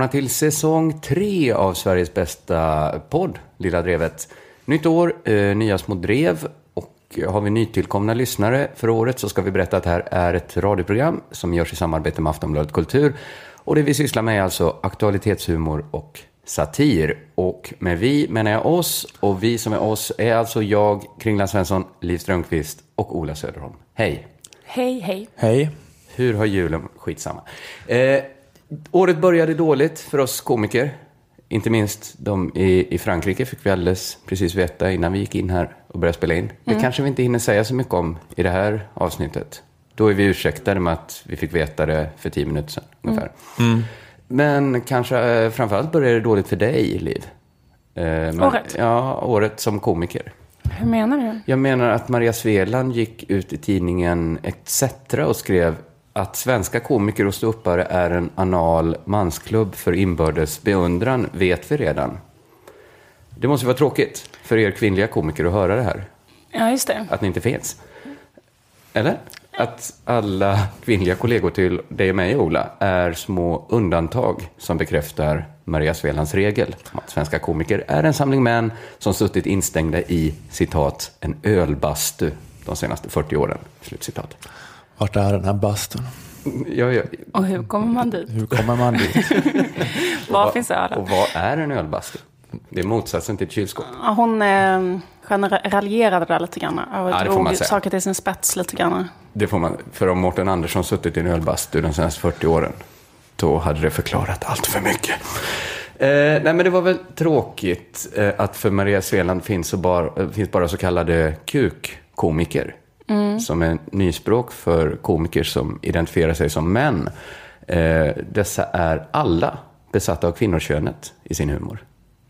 Välkomna till säsong tre av Sveriges bästa podd, Lilla Drevet. Nytt år, eh, nya små drev och har vi nytillkomna lyssnare för året så ska vi berätta att det här är ett radioprogram som görs i samarbete med Aftonbladet Kultur. Och det vi sysslar med är alltså aktualitetshumor och satir. Och med vi menar jag oss och vi som är oss är alltså jag, Kringland Svensson, Liv Strömqvist och Ola Söderholm. Hej! Hej, hej. Hej. Hur har julen, skitsamma. Eh, året började dåligt för oss komiker. Inte minst de i, i Frankrike fick vi alldeles precis veta innan vi gick in här och började spela in. Det kanske vi inte hinner säga så mycket om i det här avsnittet. Då är vi ursäktade med att vi fick veta det för tio minuter sedan ungefär. Men kanske eh, framförallt började det dåligt för dig, Liv. Eh, men, Året? Ja, året som komiker. Hur menar du? Jag menar att Maria Sveland gick ut i tidningen ETC och skrev att svenska komiker och ståuppare är en anal mansklubb för inbördes beundran vet vi redan. Det måste vara tråkigt för er kvinnliga komiker att höra det här, Ja, just det. att ni inte finns. Eller? Att alla kvinnliga kollegor till dig och mig, Ola, är små undantag som bekräftar Maria Svelands regel om att svenska komiker är en samling män som suttit instängda i, citat, en ölbastu de senaste 40 åren. Slutcitat. Vart är den här bastun? Ja, ja. Och hur kommer man dit? Hur kommer man dit? Var vad- finns ölen? Och vad är en ölbastu? Det är motsatsen till ett kylskåp. Hon eh, raljerade där lite grann. Och Ja, drog saker till sin spets lite grann. Det får man, för om Mårten Andersson suttit i en ölbastu de senaste 40 åren, då hade det förklarat allt för mycket. Eh, nej, men det var väl tråkigt eh, att för Maria Sveland finns, bara, eh, finns bara så kallade kukkomiker. Som är nyspråk för komiker som identifierar sig som män. Eh, dessa är alla besatta av kvinnokönet i sin humor.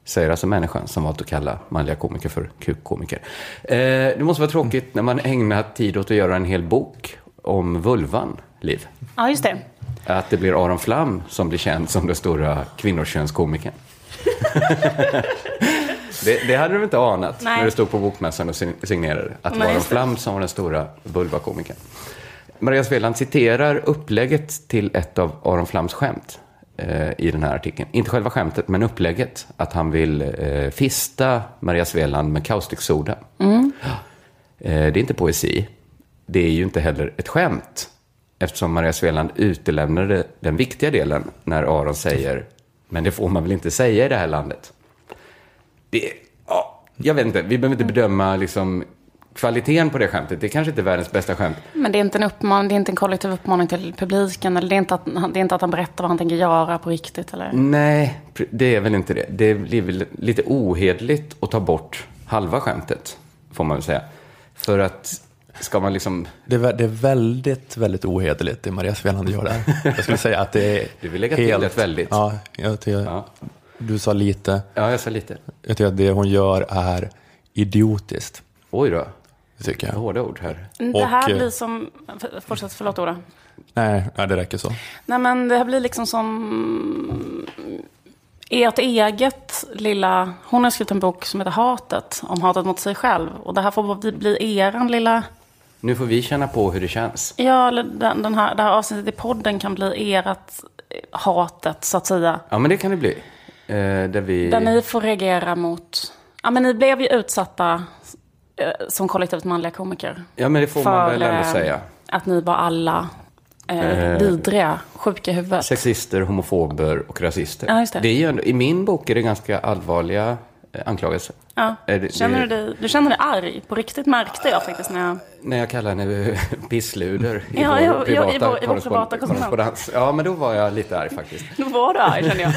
Säger alltså människan som valt att kalla manliga komiker för kukkomiker. Eh, det måste vara tråkigt när man ägnar tid åt att göra en hel bok om vulvan, Liv. Ja, just det. Att det blir Aron Flam som blir känd som den stora kvinnokönskomikern. det, det hade du inte anat Nej. när du stod på bokmässan och sign- signerade. Att det var Aron. Flam som var den stora vulvakomikern. Maria Sveland citerar upplägget till ett av Aron Flams skämt eh, i den här artikeln. Inte själva skämtet, men upplägget. Att han vill eh, fista Maria Sveland med kaustiksoda. Mm. Eh, det är inte poesi. Det är ju inte heller ett skämt. Eftersom Maria Sveland utelämnade den viktiga delen när Aron säger men det får man väl inte säga i det här landet. Det, ja, jag vet inte, vi behöver inte bedöma liksom, kvaliteten på det skämtet. Det är kanske inte är världens bästa skämt. Men det är inte en, uppman- det är inte en kollektiv uppmaning till publiken. Eller det är, inte att, det är inte att han berättar vad han tänker göra på riktigt. Eller? Nej, det är väl inte det. Det blir väl lite ohederligt att ta bort halva skämtet, får man väl säga. För att ska man liksom... Det är, det är väldigt, väldigt ohederligt det Maria Sveland gör där. Jag skulle säga att det är Du vill lägga till ett väldigt. Ja, jag tycker, Ja, du sa lite. ja jag sa lite. Jag tycker att det hon gör är idiotiskt. Oj då, Det tycker jag. hårda ord här. Det här Och, eh, blir som... för- Fortsätt, förlåt Ola. Nej, nej, det räcker så. Nej men det här blir liksom som ert eget lilla... Hon har skrivit en bok som heter Hatet, om hatet mot sig själv. Och det här får bli, bli eran lilla... Nu får vi känna på hur det känns. Ja, eller den, den här, det här avsnittet i podden kan bli ert eh, hatet, så att säga. Ja, men det kan det bli. Eh, där vi... Där ni får reagera mot... Ja, men ni blev ju utsatta eh, som kollektivt manliga komiker. Ja, men det får man väl ändå eh, säga. Att ni var alla eh, vidriga, sjuka i huvudet. Sexister, homofober och rasister. Ja, just det. är ju I min bok är det ganska allvarliga anklagelser. Ja. Det- Känner det- du, dig, du känner dig arg? På riktigt märkte jag faktiskt när jag... När jag kallar henne pissluder i Ja, vår ja, ja, privata, i vår- i vår privata korrespondens. Ja, men då var jag lite arg faktiskt. Då var du arg kände jag.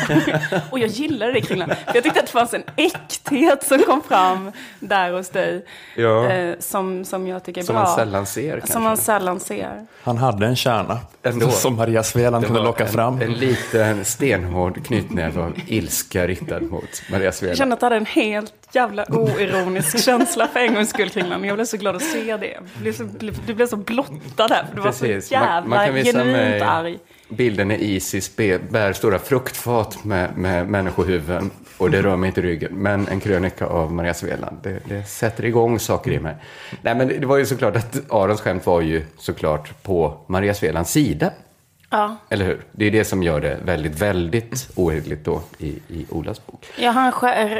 Och jag gillade det kring För jag tyckte att det fanns en äkthet som kom fram där hos dig. Ja. Eh, som, som jag tycker är Som bra. man sällan ser kanske. Som man sällan ser. Han hade en kärna Ändå. som Maria Sveland kunde locka en, fram. En liten stenhård knytnäve av ilska riktad mot Maria Jag Sveland. kände att jag hade en helt jävla oironisk känsla för en gångs skull kring den. Jag blev så glad att se det. Du blev så, du blev så blottad där. För du var Precis. så Man- jävla man kan visa genuint mig- arg. Bilden när Isis bär stora fruktfat med, med människohuvuden och det rör mig inte ryggen. Men en krönika av Maria Sveland, det, det sätter igång saker i mig. Nej, men det, det var ju såklart att Arons skämt var ju såklart på Maria Svelands sida. Ja. Eller hur? Det är det som gör det väldigt, väldigt ohederligt då i, i Olas bok. Ja, han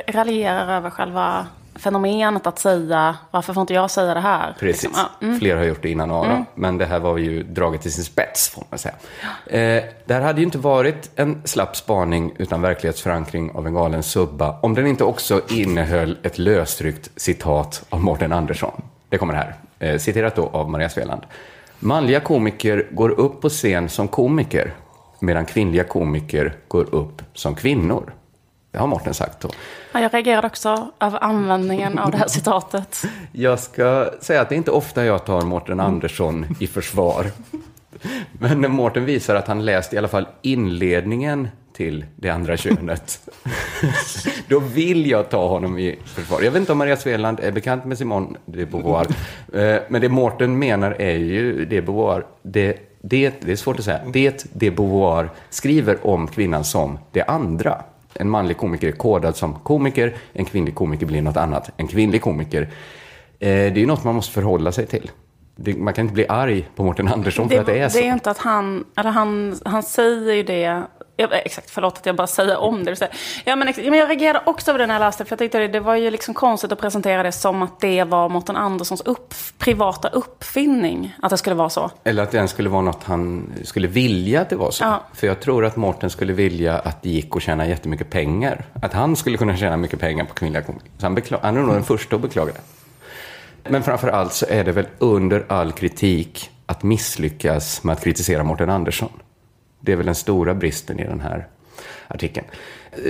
raljerar över själva fenomenet att säga varför får inte jag säga det här? Precis. Liksom. Mm. Flera har gjort det innan Aron, men det här var ju draget till sin spets, får man säga. Eh, det här hade ju inte varit en slapp spaning utan verklighetsförankring av en galen subba om den inte också innehöll ett lösryckt citat av Mårten Andersson. Det kommer här, eh, citerat då av Maria Sveland. Manliga komiker går upp på scen som komiker, medan kvinnliga komiker går upp som kvinnor. Det har Mårten sagt då. Ja, jag reagerade också över användningen av det här citatet. Jag ska säga att det är inte ofta jag tar Mårten Andersson i försvar. Men när Mårten visar att han läst i alla fall inledningen till det andra könet, då vill jag ta honom i försvar. Jag vet inte om Maria Sveland är bekant med Simone de Beauvoir, eh, men det Mårten menar är ju det Beauvoir, det, det, det är svårt att säga, det de Beauvoir skriver om kvinnan som det andra. En manlig komiker är kodad som komiker, en kvinnlig komiker blir något annat. En kvinnlig komiker, eh, det är ju något man måste förhålla sig till. Man kan inte bli arg på Mårten Andersson för Det, att det är så. det är inte att han, eller han, han säger ju det, ja, exakt, förlåt att jag bara säger om det. Ja, men, ex- men jag reagerade också över det när jag läste, för jag tyckte det, det var ju liksom konstigt att presentera det som att det var Mårten Anderssons upp, privata uppfinning, att det skulle vara så. Eller att det ens skulle vara något han skulle vilja att det var så. Ja. För jag tror att Mårten skulle vilja att det gick att tjäna jättemycket pengar. Att han skulle kunna tjäna mycket pengar på kvinnliga komiker. Så han, bekla- han är nog den första att beklaga det. Men framför allt så är det väl under all kritik att misslyckas med att kritisera Mårten Andersson. Det är väl den stora bristen i den här artikeln.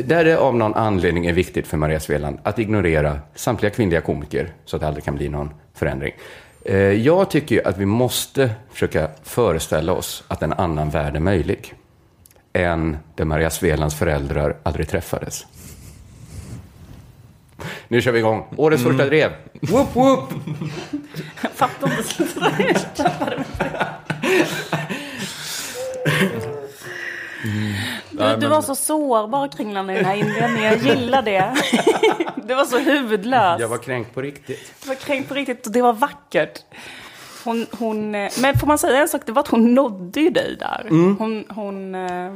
Där det av någon anledning är viktigt för Maria Sveland att ignorera samtliga kvinnliga komiker så att det aldrig kan bli någon förändring. Eh, Jag tycker ju att vi måste försöka föreställa oss att en annan värld är möjlig än där Maria Svelands föräldrar aldrig träffades. Nu kör vi igång. Årets första drev. Whoop, whoop! Jag fattar inte. Jag tappade mig. Du, du var så sårbar Kringlan i den här inledningen. Jag gillar det. Du var så huvudlös. Jag var kränkt på riktigt. Det var kränkt på riktigt och det var vackert. Hon, hon, eh, men får man säga en sak? Det var att hon nådde ju dig där. Hon, hon, eh,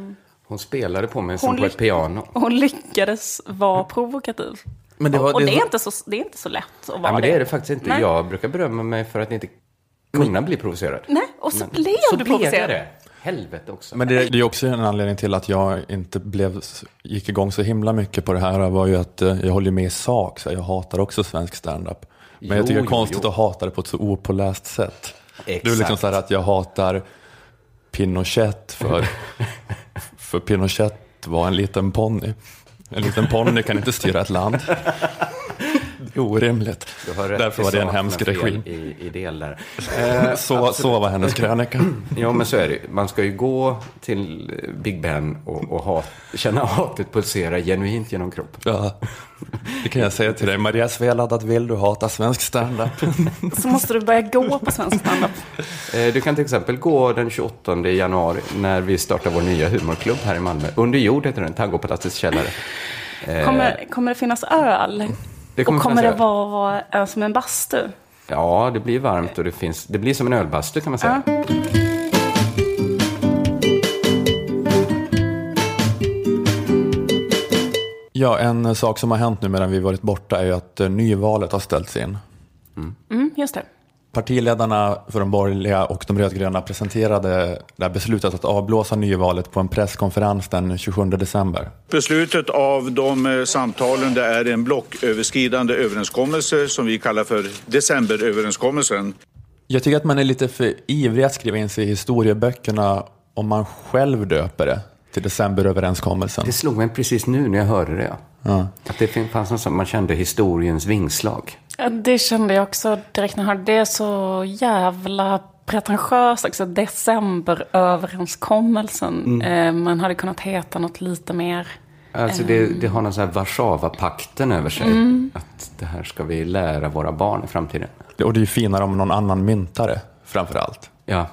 Hon spelade på mig som på ett piano. hon lyckades vara provokativ. Men det var- och det det, är var- inte så, det är inte så lätt att vara Ja, men det är det faktiskt inte. Nej. Jag brukar berömma mig för att inte kunna bli provocerad. Nej, och så blev du blev provocerad. jag det. Helvete också. Men det, det är också en anledning till att jag inte blev, gick igång så himla mycket på det här var ju att eh, jag håller med i sak, så jag hatar också svensk standup. Men jag Jo, tycker det är konstigt jo. att hata det på ett så opåläst sätt. Det är liksom Exakt. så här att jag hatar Pinochet för, för Pinochet var en liten ponny. En liten ponny kan inte styra ett land. Det är orimligt. Du har rätt Därför var det en hemsk regim. I, i del där. Så, så var hennes krönika. Ja, men så är det. Man ska ju gå till Big Ben och, och hat, känna hatet pulsera genuint genom kroppen. Ja, det kan jag säga till dig. Maria Svelad, att vill du hata svensk standup? Så måste du börja gå på svensk standup. Eh, Du kan till exempel gå den 28 januari när vi startar vår nya humorklubb här i Malmö. Under jord heter den, Tangopalatsets källare. Kommer, kommer det finnas öl? Det kommer och kommer det öl. vara eh, som en bastu? Ja, det blir varmt och det, finns, det blir som en ölbastu kan man säga. Ja, en sak som har hänt nu medan vi varit borta är ju att eh, nyvalet har ställts in. Mm, just det. Partiledarna för de borgerliga och de rödgröna presenterade det här beslutet att avblåsa nyvalet på en presskonferens den 27 december. Beslutet av de eh, samtalen det är en blocköverskridande överenskommelse som vi kallar för decemberöverenskommelsen. Jag tycker att man är lite för ivrig att skriva in sig i historieböckerna om man själv döper det till decemberöverenskommelsen. Det slog mig precis nu när jag hörde det. Ja. Att det fanns något som man kände historiens vingslag. Det kände jag också direkt när jag hörde det. är så jävla pretentiöst också. Decemberöverenskommelsen. Eh, man hade kunnat heta något lite mer. Alltså det, det har någon sån här Warszawapakten över sig. Att det här ska vi lära våra barn i framtiden. Och det är ju finare om någon annan myntar det, framför allt. Ja,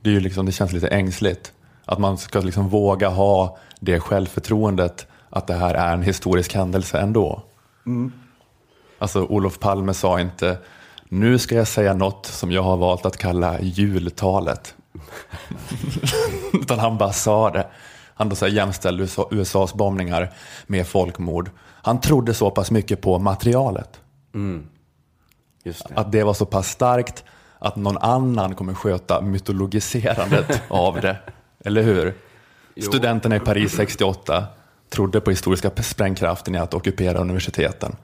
Det, är ju liksom, det känns lite ängsligt. Att man ska liksom våga ha det självförtroendet att det här är en historisk händelse ändå. Alltså Olof Palme sa inte nu ska jag säga något som jag har valt att kalla jultalet. Utan han bara sa det. Han då så jämställde USA, USAs bombningar med folkmord. Han trodde så pass mycket på materialet. Just det. Att det var så pass starkt att någon annan kommer sköta mytologiserandet av det. Eller hur? Studenterna i Paris 68 trodde på historiska sprängkraften i att ockupera universiteten.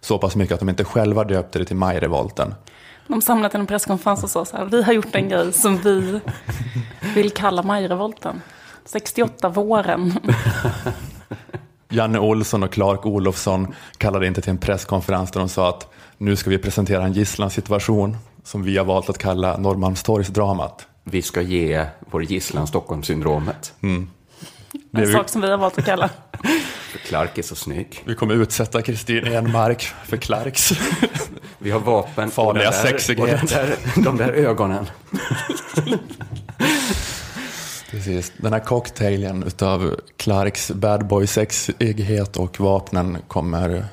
Så pass mycket att de inte själva döpte det till majrevolten. De samlade till en presskonferens och sa så här, vi har gjort en grej som vi vill kalla majrevolten. 68 våren. Janne Olsson och Clark Olofsson kallade inte till en presskonferens där de sa att nu ska vi presentera en gisslansituation som vi har valt att kalla Norrmalmstorgsdramat. Vi ska ge vår gisslan Stockholmssyndromet. En Det vi- sak som vi har valt att kalla. För Clark är så snygg. Vi kommer utsätta Kristin Enmark för Clarks. Vi har vapen Farliga sexighet. där, de där ögonen. Precis. Den här cocktailen utav Clarks bad boy sexighet och vapnen kommer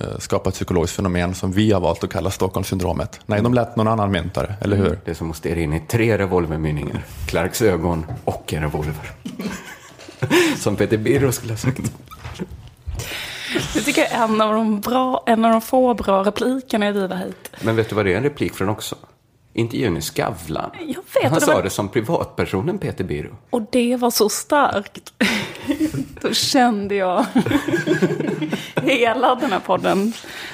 eh, skapa ett psykologiskt fenomen som vi har valt att kalla Stockholmssyndromet. Nej, de lät någon annan mynta det, eller hur? Det är som att stirra in i tre revolvermynningar. Clarks ögon och en revolver. Som Peter Birro skulle ha sagt. Det tycker jag är en av de, bra, en av de få bra replikerna i Viva hit. Men vet du vad det är en replik från också? Intervjun i Skavlan. Jag vet, Han det sa var- det som privatpersonen Peter Birro. Och det var så starkt. Då kände jag hela den här podden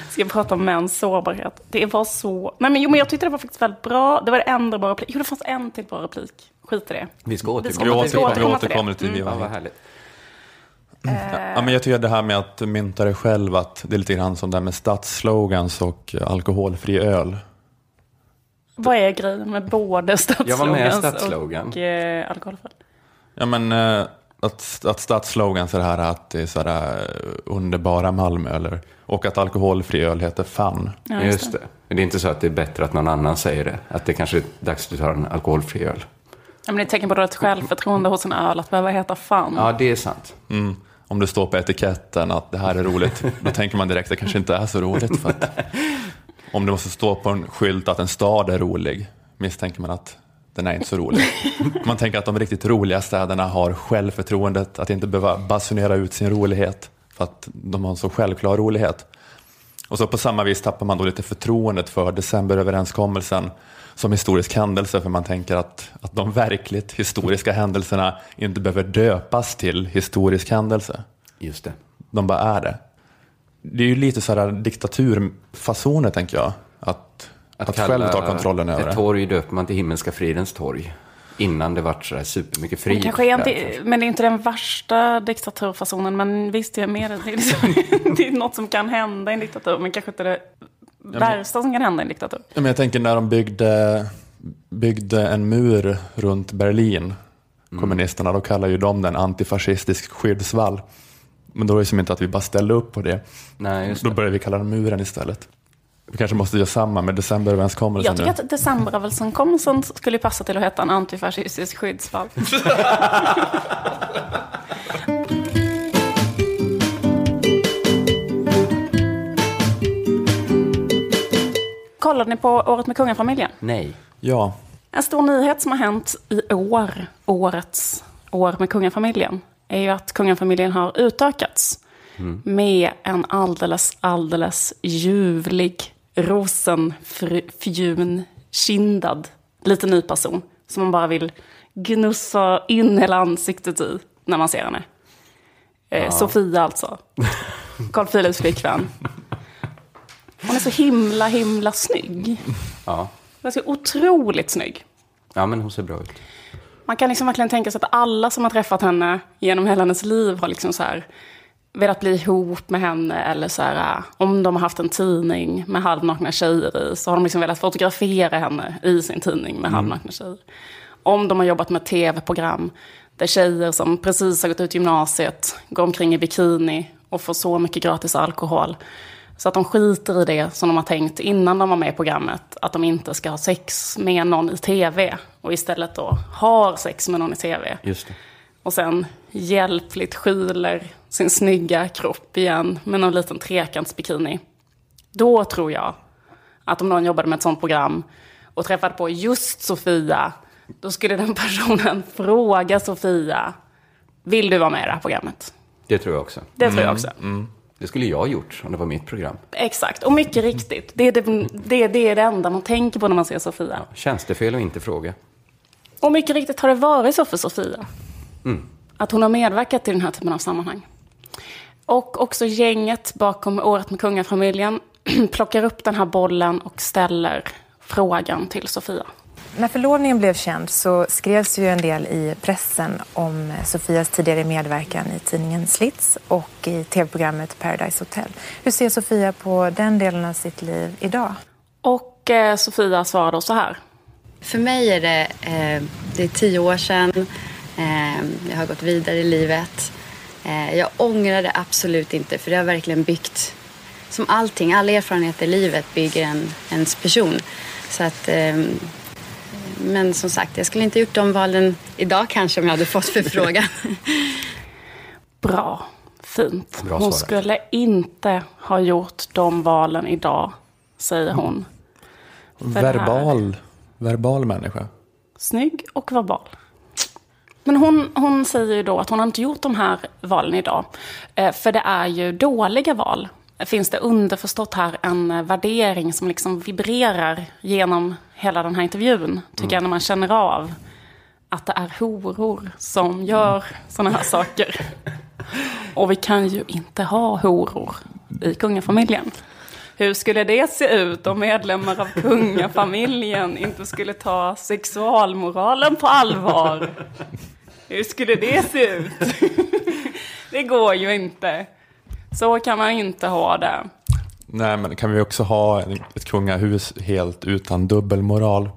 ska prata om mäns sårbarhet. Det var så... Nej men, jo, men jag tyckte det var faktiskt väldigt bra. Det var det enda bra replik. Jo, det fanns en till bra replik. Skit i det. Vi ska Vi ska Vi återkomma återkomma till det. vi återkommer till Mm. Viva Ja, vad härligt. Ja, men jag tycker det här med att mynta det själv, att det är lite grann som det här med stadsslogans och alkoholfri öl. Vad är grejen med både stadsslogans stadsslogan. och eh, alkoholfri? Ja, men eh, att, att stadsslogans är det här att det är sådär eh, underbara Malmö, eller, och att alkoholfri öl heter fan. Ja, Just det. Men det är inte så att det är bättre att någon annan säger det. Att det kanske är dags att du tar en alkoholfri öl. Ja, men det är ett tecken på dåligt självförtroende hos en öl att behöva heta fan. Ja, det är sant. Mm. Om det står på etiketten att det här är roligt, då tänker man direkt att det kanske inte är så roligt. För att om det måste stå på en skylt att en stad är rolig, misstänker man att den är inte så rolig. Man tänker att de riktigt roliga städerna har självförtroendet att inte behöva basunera ut sin rolighet, för att de har en så självklar rolighet. Och så på samma vis tappar man då lite förtroendet för decemberöverenskommelsen som historisk händelse, för man tänker att, att de verkligt historiska händelserna inte behöver döpas till historisk händelse. Just det. De bara är det. Det är ju lite sådär diktaturfasoner, tänker jag. Att, att, själv ta kontrollen över ett det. torg döper man till Himmelska fridens torg. Innan det vart sådär supermycket. Det kanske är inte, men det är inte den värsta diktaturfasonen. Men visst, jag är dig. det. är, liksom, det är något som kan hända i en diktatur. Men kanske inte det värsta som kan hända i en diktatur. Men jag tänker när de byggde, byggde en mur runt Berlin, kommunisterna, då kallar ju de den antifascistisk skyddsvall. Men då är det som inte att vi bara ställde upp på det. Nej, just Då det. börjar vi kalla den muren istället. Vi kanske måste göra samma med decemberöverenskommelsen Jag tycker nu. att decemberöverenskommelsen skulle passa till att heta en antifascistisk skyddsvall. Kollade ni på Året med kungafamiljen? Nej. Ja, En stor nyhet som har hänt i år, årets år med kungafamiljen, är ju att kungafamiljen har utökats med en alldeles, alldeles ljuvlig, rosenfjun, kindad liten ny person som man bara vill gnussa in hela ansiktet i när man ser henne. Eh, Sofia alltså. Carl Philips flickvän. Hon är så himla, himla snygg. Ja. Hon är så otroligt snygg. ja, men hon ser bra ut. Man kan liksom verkligen tänka sig att alla som har träffat henne genom hela hennes liv har liksom så här velat bli ihop med henne. Eller så här, äh, om de har haft en tidning med halvnakna tjejer i så har de liksom velat fotografera henne i sin tidning med halvnakna tjejer. Om de har jobbat med tv-program där tjejer som precis har gått ut gymnasiet går omkring i bikini och får så mycket gratis alkohol. Så att de skiter i det som de har tänkt innan de var med i programmet. Att de inte ska ha sex med någon i tv. Och istället då har sex med någon i tv. Just det. Och sen hjälpligt skyler sin snygga kropp igen med någon liten trekantsbikini. Då tror jag att om någon jobbade med ett sånt program och träffade på just Sofia då skulle den personen fråga Sofia, vill du vara med i det här programmet? Det tror jag också. Det tror jag också. Det skulle jag ha gjort om det var mitt program. Exakt, och mycket riktigt. Det är det, det, det är det enda man tänker på när man ser Sofia. Tjänstefel att inte fråga. Och mycket riktigt har det varit så för Sofia. Att hon har medverkat i den här typen av sammanhang. Och också gänget bakom Året med kungafamiljen plockar upp den här bollen och ställer frågan till Sofia. När förlovningen blev känd så skrevs ju en del i pressen om Sofias tidigare medverkan i tidningen Slits och i tv-programmet Paradise Hotel. Hur ser Sofia på den delen av sitt liv idag? Och eh, Sofia svarar då så här. För mig är det, eh, det är tio år sedan. Eh, jag har gått vidare i livet. Eh, jag ångrar det absolut inte för det har verkligen byggt, som allting, all erfarenhet i livet bygger en, ens person. Så att, eh, men som sagt, jag skulle inte gjort de valen idag kanske om jag hade fått förfrågan. Bra, fint. Bra hon skulle inte ha gjort de valen idag, säger hon. För Verbal, verbal människa. Snygg och verbal. Men hon, hon säger ju då att hon har inte gjort de här valen idag. Eh, för det är ju dåliga val. Finns det underförstått här en värdering som liksom vibrerar genom hela den här intervjun. Tycker jag när man känner av att det är horor som gör sådana här saker. Och vi kan ju inte ha horor i kungafamiljen. Hur skulle det se ut om medlemmar av kungafamiljen inte skulle ta sexualmoralen på allvar? Hur skulle det se ut? Det går ju inte. Så kan man inte ha det. Nej, men kan vi också ha en- ett kungahus helt utan dubbelmoral?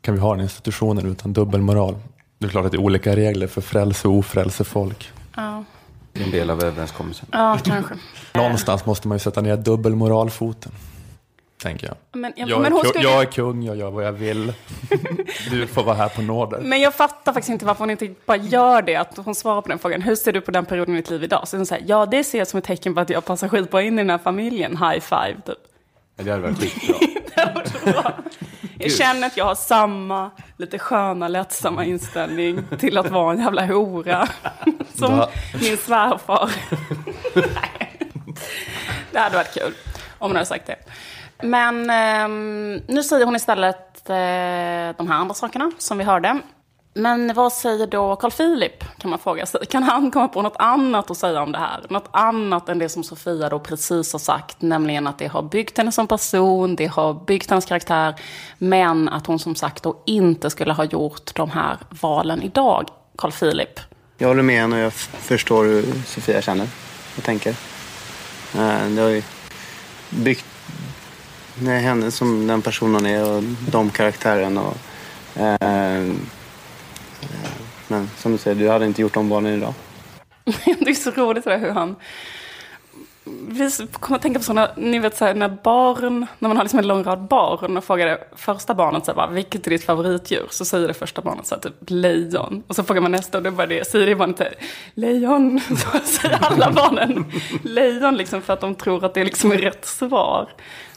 Kan vi ha den institutionen utan dubbelmoral? Det är klart att det är olika regler för frälse och ofrälse folk. Ja, Det är en del av överenskommelsen. ja kanske. Någonstans måste man ju sätta ner dubbelmoralfoten. Tänker jag. Men, ja, Jag, men, är, skulle, jag är kung, jag gör vad jag vill. Du får vara här på nåder. men jag fattar faktiskt inte varför hon inte bara gör det. Att hon svarar på den frågan. Hur ser du på den perioden i ditt liv idag? Så hon säger, ja det ser jag som ett tecken på att jag passar skitbra in i den här familjen. High five, typ. Det hade varit skitbra. Det hade varit så bra. Jag känner att jag har samma lite sköna, lättsamma inställning till att vara en jävla hora. Som min svärfar. Nej. Det hade varit kul om hon hade sagt det. Men eh, nu säger hon istället eh, de här andra sakerna som vi hörde. Men vad säger då Carl Philip, kan man fråga sig. Kan han komma på något annat att säga om det här? Något annat än det som Sofia då precis har sagt, nämligen att det har byggt henne som person, det har byggt hennes karaktär, men att hon som sagt då inte skulle ha gjort de här valen idag, Carl Philip. Jag håller med henne och jag förstår hur Sofia känner och tänker. Eh, det har ju byggt det är henne som den personen är och de karaktären. Och, eh, eh men som du säger, du hade inte gjort de barnen idag. det är så roligt det där hur han... Vi kommer att tänka på sådana, ni vet så här, när barn, när man har liksom en lång rad barn och frågar det första barnet så här, bara, vilket är ditt favoritdjur? Så säger det första barnet så här, typ lejon. Och så frågar man nästa och då bara det, säger det barnet så här, lejon. Så säger alla barnen lejon liksom för att de tror att det liksom är rätt svar.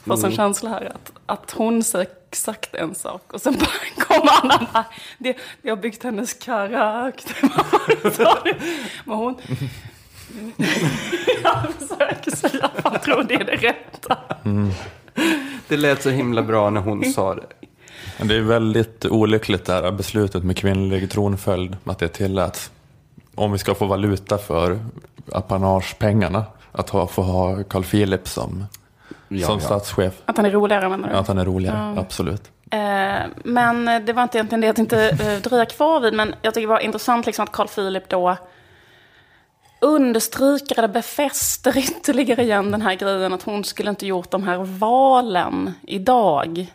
Får sån känsla här att, att hon säger exakt en sak och sen bara kommer Anna bara, det, det har byggt hennes karaktär. Men hon, jag försöker säga att man tror det är det rätta. Det lät så himla bra när hon sa det. Men det är väldigt olyckligt det här beslutet med kvinnlig tronföljd, att det tilläts. Om vi ska få valuta för apanagepengarna, att ha, få ha Carl Philip som, Ja, som ja. statschef. Att han är roligare menar du? Att han är roligare, absolut. Eh, men det var inte egentligen det jag tänkte eh, dröja kvar vid. Men jag tycker det var intressant liksom att Carl Philip då understryker eller befäster ytterligare igen den här grejen att hon skulle inte gjort de här valen idag.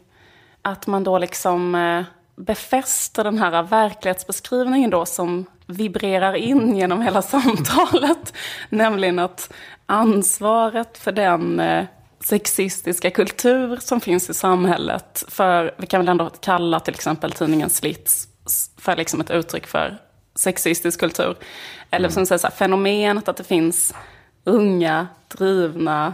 Att man då liksom eh, befäster den här verklighetsbeskrivningen då som vibrerar in genom hela samtalet. Nämligen att ansvaret för den eh, sexistiska kultur som finns i samhället, för vi kan väl ändå kalla till exempel tidningen Slits för liksom ett uttryck för sexistisk kultur. Eller som säger så här, fenomenet att det finns unga, drivna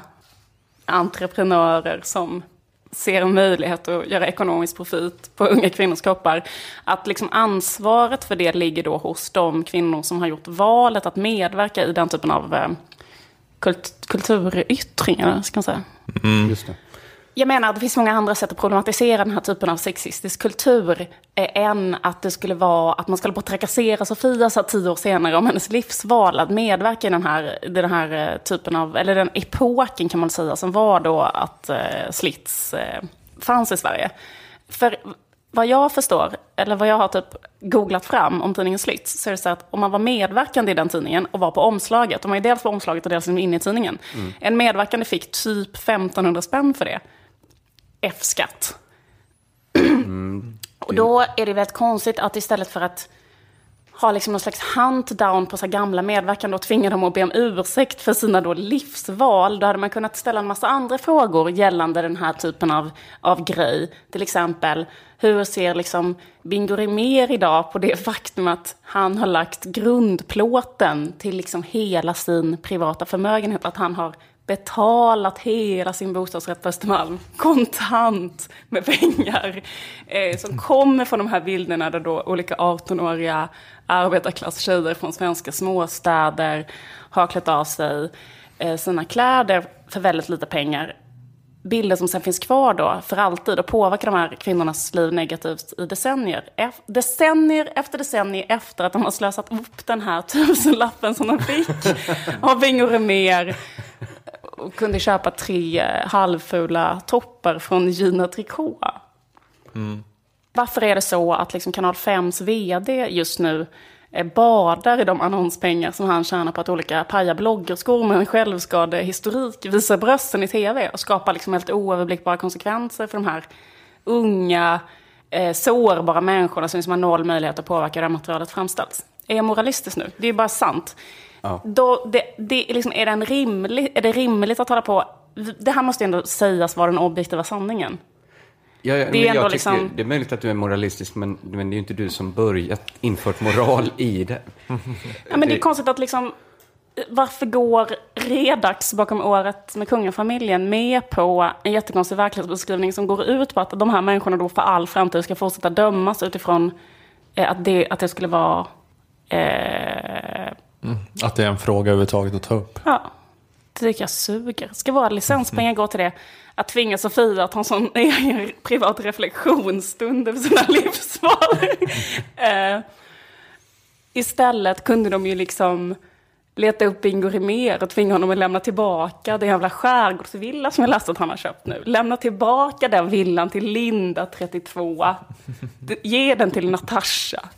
entreprenörer som ser en möjlighet att göra ekonomisk profit på unga kvinnors kroppar. Att liksom ansvaret för det ligger då hos de kvinnor som har gjort valet att medverka i den typen av eh, kult kulturyttringar, ska man säga. Just det. Jag menar att det finns många andra sätt att problematisera den här typen av sexistisk kultur eh, än att det skulle vara att man skulle på trakassera Sofia så här tio år senare om hennes livsval att medverka i den här, den här eh, typen av, eller den epoken kan man säga, som var då att eh, slits eh, fanns i Sverige. För vad jag förstår, eller vad jag har typ googlat fram om tidningen Slits, så är det så att om man var medverkande i den tidningen och var på omslaget, och man är dels på omslaget och dels inne i tidningen, en medverkande fick typ 1500 spänn för det. F-skatt. Och då är det väldigt konstigt att istället för att ha liksom någon slags hunt-down på så gamla medverkande och tvinga dem att be om ursäkt för sina då livsval. Då hade man kunnat ställa en massa andra frågor gällande den här typen av, av grej. Till exempel, hur ser liksom Bingo Rimér idag på det faktum att han har lagt grundplåten till liksom hela sin privata förmögenhet? Att han har betalat hela sin bostadsrätt på Östermalm kontant med pengar eh, som kommer från de här bilderna där då olika 18-åriga arbetarklasstjejer från svenska småstäder har klätt av sig eh, sina kläder för väldigt lite pengar. Bilder som sen finns kvar då för alltid och påverkar de här kvinnornas liv negativt i decennier. Ef- decennier efter decennier efter att de har slösat upp den här tusenlappen som de fick av Bingo Rimér och kunde köpa tre eh, halvfula toppar från Gina Tricot. Varför är det så att liksom Kanal 5s vd just nu eh, badar i de annonspengar som han tjänar på att olika paja bloggerskor med en självskadehistorik visar brösten i tv och skapar liksom helt oöverblickbara konsekvenser för de här unga, eh, sårbara människorna som liksom har noll möjlighet att påverka hur det här materialet framställs. Är jag moralistisk nu? Det är ju bara sant. Då, det, det är, liksom, är, det en rimlig, är det rimligt att hålla på... Det här måste ju ändå sägas vara den objektiva sanningen. Ja, ja, Det är ändå liksom- Det är möjligt att du är moralistisk, men, men det är ju inte du som börjat infört moral i det. Ja, men det är konstigt att liksom... Varför går Redax bakom året med kungafamiljen med på en jättekonstig verklighetsbeskrivning som går ut på att de här människorna då för all framtid ska fortsätta dömas utifrån eh, att, det, att det skulle vara... Eh, Att det är en fråga överhuvudtaget att ta upp. Ja, det tycker jag suger. Ska våra licenspengar gå till det? Att tvinga Sofia att ha en sån egen privat reflektionsstund över sina livsval. eh, istället kunde de ju liksom leta upp Bingo Rimér och tvinga honom att lämna tillbaka den jävla skärgårdsvilla som jag läste att han har köpt nu. Lämna tillbaka den villan till Linda, 32. D- Ge den till Natasha.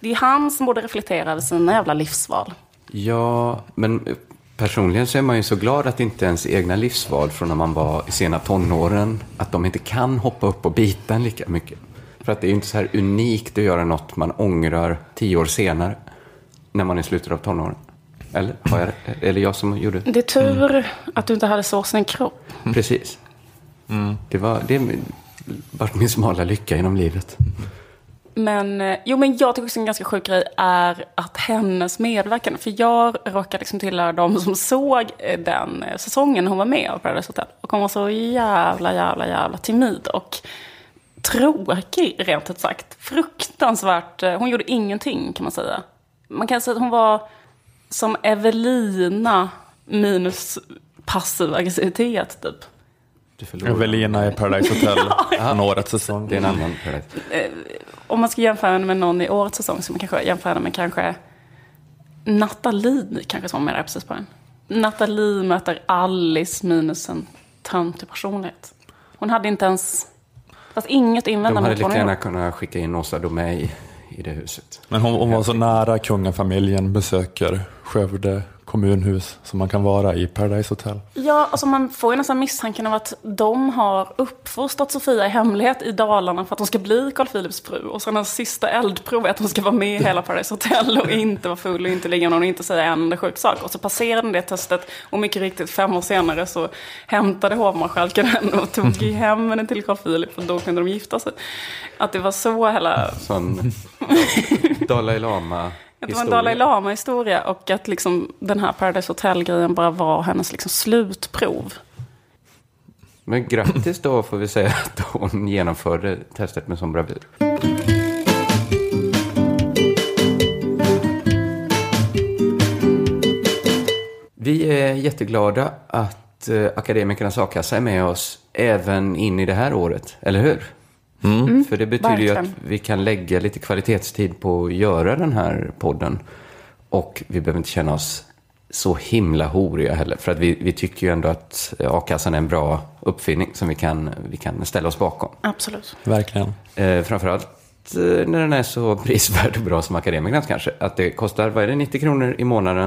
Det är han som borde reflektera över sina jävla livsval. Ja, men personligen så är man ju så glad att inte ens egna livsval från när man var i sena tonåren, att de inte kan hoppa upp och bita en lika mycket. För att det är ju inte så här unikt att göra något man ångrar tio år senare, när man är i slutet av tonåren. Eller? Har jag, eller jag som gjorde det? Det är tur att du inte hade såsen i en kropp. Precis. Det var det vart min smala lycka genom livet. Men, eh, jo, men jag tycker också en ganska sjuk grej är att hennes medverkan, för jag råkar liksom tillhöra de som såg eh, den eh, säsongen hon var med av Paradise Hotel. Och hon var så jävla, jävla, jävla timid och tråkig, rent ut sagt. Fruktansvärt. Hon gjorde ingenting, kan man säga. Man kan säga att hon var som Evelina minus passiv aggressivitet, typ. Evelina i Paradise Hotel från årets säsong. Det är en annan Paradise. Om man ska jämföra henne med någon i årets säsong så man kanske jämför henne med kanske Nathalie, kanske som var med precis på den. Nathalie möter Alice minus en töntig personlighet. Hon hade inte ens, fast inget att De invända hade mot vad lika hon gärna gjorde. kunnat skicka in Åsa Domeij i det huset. Men hon, hon var så nära kungafamiljen, besöker Skövde kommunhus som man kan vara i Paradise Hotel. Ja, alltså man får ju nästan misstanken av att de har uppfostrat Sofia i hemlighet i Dalarna för att hon ska bli Carl Philips fru. Och sen hennes sista eldprov är att hon ska vara med i hela Paradise Hotel och inte vara full och inte ligga någon och inte säga en enda sjuk sak. Och så passerade den det testet och mycket riktigt fem år senare så hämtade hovmarskalken henne och tog hem henne till Carl Philip och då kunde de gifta sig. Att det var så hela... Sån Dalai Lama Att det var en Dalai Lama-historia och att liksom den här Paradise Hotel-grejen bara var hennes liksom slutprov. Men grattis då får vi säga att hon genomförde testet med sån bravur. Vi är jätteglada att eh, Akademikernas a-kassa är med oss även in i det här året, eller hur? För det betyder ju att verkligen. vi kan lägga lite kvalitetstid på att göra den här podden. Och vi behöver inte känna oss så himla horiga heller. För att vi, vi tycker ju ändå att a-kassan är en bra uppfinning som vi kan, vi kan ställa oss bakom. Absolut. Verkligen. Eh, framförallt eh, när den är så prisvärd och bra som Akademikernas kanske. Att det kostar, vad är det, 90 kronor i månaden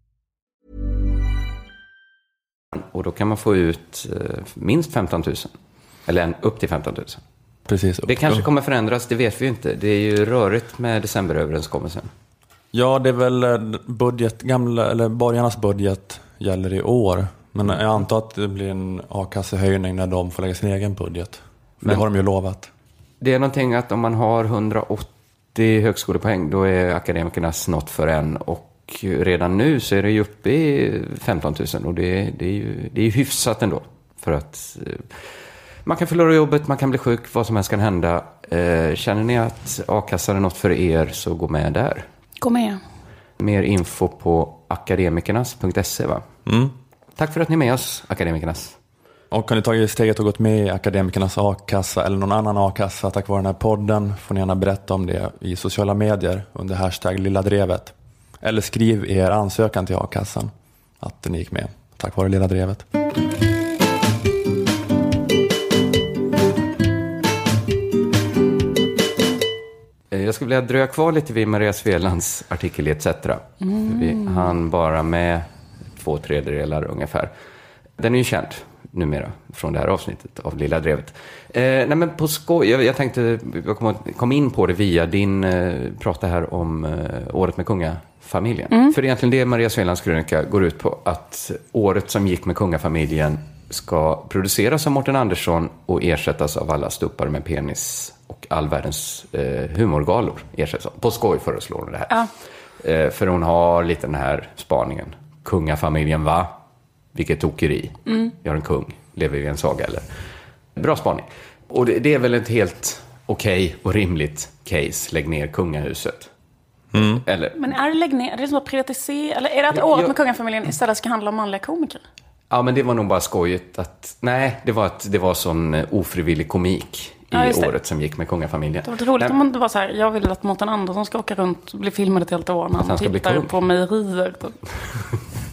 Och då kan man få ut eh, minst 15 000. Eller upp till 15 000. Precis. Det kanske kommer förändras, det vet vi ju inte. Det är ju rörigt med decemberöverenskommelsen. Ja, det är väl eh, budget, gamla, eller borgarnas budget gäller i år. Men jag antar att det blir en a-kassehöjning när de får lägga sin egen budget. För Men- det har de ju lovat. Det är någonting att om man har 180 högskolepoäng, då är akademikernas något för en. Och redan nu så är det ju uppe i 15 000 och det, är- det, är, ju, det är hyfsat ändå. För att eh, man kan förlora jobbet, man kan bli sjuk, vad som helst kan hända. Eh, Känner ni att a-kassan är något för er så gå med där. Gå med. Mer info på akademikernas.se va? Tack för att ni är med oss, Akademikernas. Och har ni tagit steget och gått med i Akademikernas a-kassa eller någon annan a-kassa tack vare den här podden får ni gärna berätta om det i sociala medier under hashtag Lilla Drevet. Eller skriv er ansökan till a-kassan att ni gick med tack vare Lilla Drevet. Eh, Jag skulle vilja dröja kvar lite vid Maria Svelands artikel i ETC. Vi hann bara med två tredjedelar ungefär. Den är ju känd numera från det här avsnittet av Lilla Drevet. Eh, nej men på skoj, jag, jag tänkte, jag kom, kom in på det via din eh, prata här om eh, året med kungafamiljen. För det är egentligen det Maria Svelands krönika går ut på, att året som gick med kungafamiljen ska produceras av Mårten Andersson och ersättas av alla stuppar med penis och all världens eh, humorgalor. Ersätts av. På skoj föreslår hon det här. Ja. Eh, för hon har lite den här spaningen. Kungafamiljen va? Vilket tokeri. Vi har en kung. Lever vi i en saga eller? Bra spaning. Och det, det är väl ett helt okej och rimligt case. Lägg ner kungahuset. Eller? Men är det lägg ner? Är det som att privatisera? Eller är det att Ja, året jag- med kungafamiljen istället ska handla om manliga komiker? Ja, men det var nog bara skojigt att... Nej, det var att det var sån eh, ofrivillig komik i Ja, året som gick med kungafamiljen. Det var roligt Nej, om man det var så här, jag vill att Mårten Andersson ska åka runt och bli filmad ett helt år när han han tittar på mejerier. typ.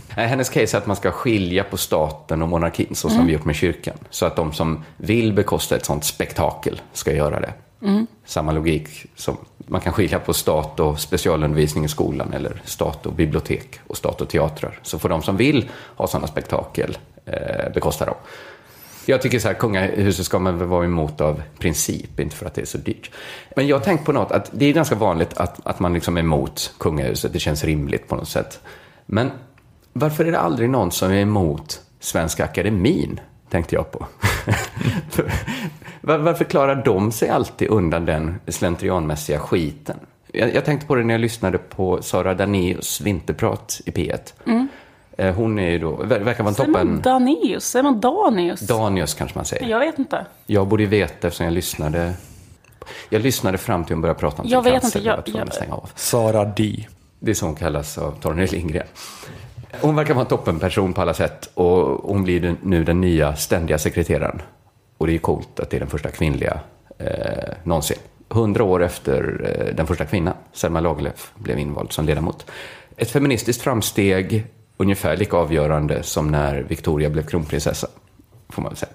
Hennes case är att man ska skilja på staten och monarkin, så som Mm. vi gjort med kyrkan. Så att de som vill bekosta ett sånt spektakel ska göra det. Mm. Samma logik som man kan skilja på stat och specialundervisning i skolan, eller stat och bibliotek och stat och teatrar. Så får de som vill ha sådana spektakel eh, bekosta dem. Jag tycker så här, kungahuset ska man väl vara emot av princip, inte för att det är så dyrt. Men jag har tänkt på något, att det är ganska vanligt att, att man liksom är emot kungahuset, det känns rimligt på något sätt. Men varför är det aldrig någon som är emot Svenska Akademin, tänkte jag på. Var, varför klarar de sig alltid undan den slentrianmässiga skiten? Jag, jag tänkte på det när jag lyssnade på Sara Danius vinterprat i P1. Eh, Hon är ju då, ver- verkar vara en Säger man toppen... Danius? Säger man Danius? Danius kanske man säger. Jag vet inte. Jag borde ju veta eftersom jag lyssnade. Jag lyssnade fram till hon började prata om Jag sin vet cancer. inte, Jag jag- jag-. Sara D. Det är så hon kallas av Torgny Lindgren. Hon verkar vara en toppenperson på alla sätt och hon blir nu den nya ständiga sekreteraren. Och det är ju coolt att det är den första kvinnliga eh, någonsin. Hundra år efter eh, den första kvinnan, Selma Lagerlöf, blev invald som ledamot. Ett feministiskt framsteg, ungefär lika avgörande som när Victoria blev kronprinsessa, får man väl säga.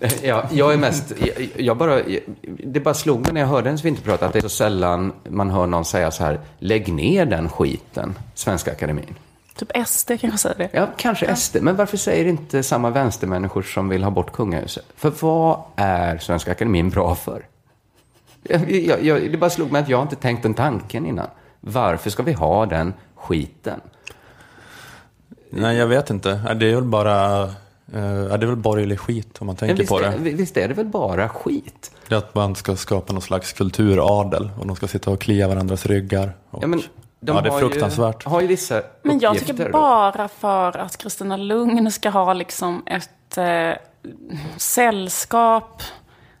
Eh, ja, jag är mest, jag, jag bara, det bara slog mig när jag hörde hennes vinterprat att det är så sällan man hör någon säga så här, lägg ner den skiten, Svenska Akademin. Typ SD kanske säger det. Ja, kanske SD. Men varför säger inte samma vänstermänniskor som vill ha bort kungahuset? För vad är Svenska Akademin bra för? Jag, jag, jag, det bara slog mig att jag inte tänkt den tanken innan. Varför ska vi ha den skiten? Nej, jag vet inte. Det är väl bara eh, det är väl borgerlig skit om man tänker visst, på det. Visst är det väl bara skit? Det är att man ska skapa någon slags kulturadel och de ska sitta och klia varandras ryggar. Och, Ja, men de ja, det är har fruktansvärt. Ju, har ju vissa Men jag tycker bara för att Kristina Lugn ska ha liksom ett eh, sällskap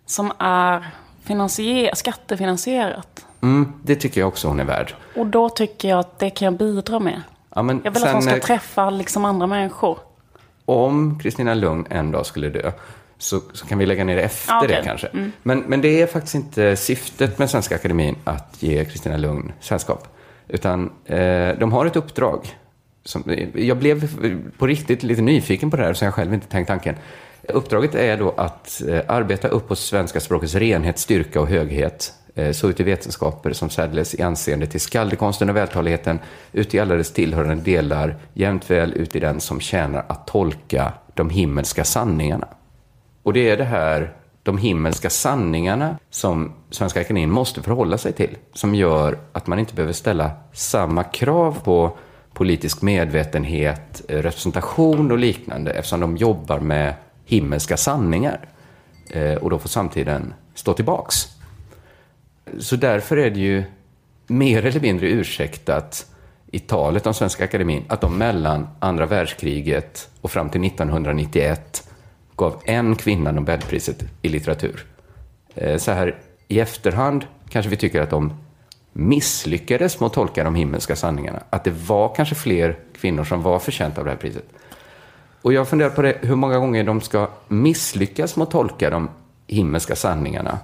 som är finansier- skattefinansierat. Mm, det tycker jag också hon är värd. Och då tycker jag att det kan jag bidra med. Ja, men Jag vill att hon sen, ska eh, träffa liksom andra människor. om Kristina Lugn en dag skulle dö så, så kan vi lägga ner det efter okej. det kanske. Men, men det är faktiskt inte syftet med Svenska Akademin att ge Kristina Lugn sällskap. Utan eh, de har ett uppdrag. Som, jag blev på riktigt lite nyfiken på det här, så jag själv inte tänkt tanken. Uppdraget är då att eh, arbeta upp på svenska språkets renhet, styrka och höghet. Eh, så ut i vetenskaper som särdeles i anseende till skaldekonsten och vältaligheten, ut i alla dess tillhörande delar, jämt väl ut i den som tjänar att tolka de himmelska sanningarna. Och det är det här, de himmelska sanningarna som Svenska Akademien måste förhålla sig till, som gör att man inte behöver ställa samma krav på politisk medvetenhet, representation och liknande, eftersom de jobbar med himmelska sanningar. Eh, och då får samtiden stå tillbaks. Så därför är det ju mer eller mindre ursäktat i talet om Svenska Akademin att de mellan andra världskriget och fram till 1991 gav en kvinna Nobelpriset i litteratur. Eh, så här i efterhand kanske vi tycker att de misslyckades med att tolka de himmelska sanningarna. Att det var kanske fler kvinnor som var förtjänta av det här priset. Och jag funderar på det, hur många gånger de ska misslyckas med att tolka de himmelska sanningarna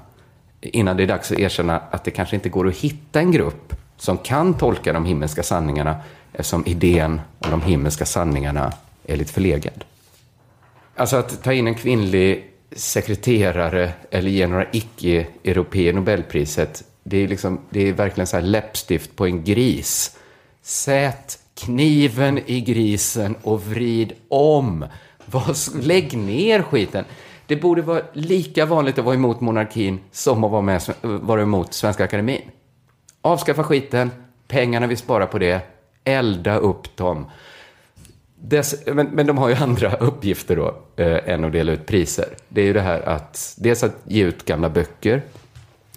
innan det är dags att erkänna att det kanske inte går att hitta en grupp som kan tolka de himmelska sanningarna eftersom idén om de himmelska sanningarna är lite förlegad. Alltså att ta in en kvinnlig sekreterare eller ge några icke-europeer Nobelpriset, det är, liksom, det är verkligen så här läppstift på en gris. Sät kniven i grisen och vrid om. Lägg ner skiten. Det borde vara lika vanligt att vara emot monarkin som att vara, med, vara emot Svenska Akademin. Avskaffa skiten, pengarna vi sparar på det, elda upp dem. Dess, men, men de har ju andra uppgifter då, eh, än att dela ut priser. Det är ju det här att, dels att ge ut gamla böcker,